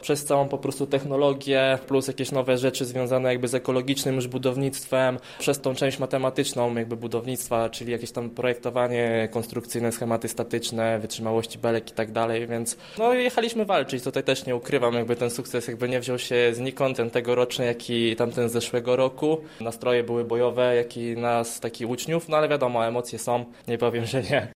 przez całą po prostu technologię, plus jakieś nowe rzeczy związane jakby z ekologicznym już budownictwem, przez tą część matematyczną jakby budownictwa, czyli jakieś tam projektowanie konstrukcyjne, schematy statyczne, wytrzymałości belek i tak dalej, więc no jechaliśmy walczyć, tutaj też nie ukrywam, jakby ten sukces jakby nie wziął się znikąd, ten tegoroczny, jak i tamten z zeszłego roku. Nastroje były bojowe, jak i nas, takich uczniów, no ale wiadomo, emocje są, nie powiem, że nie.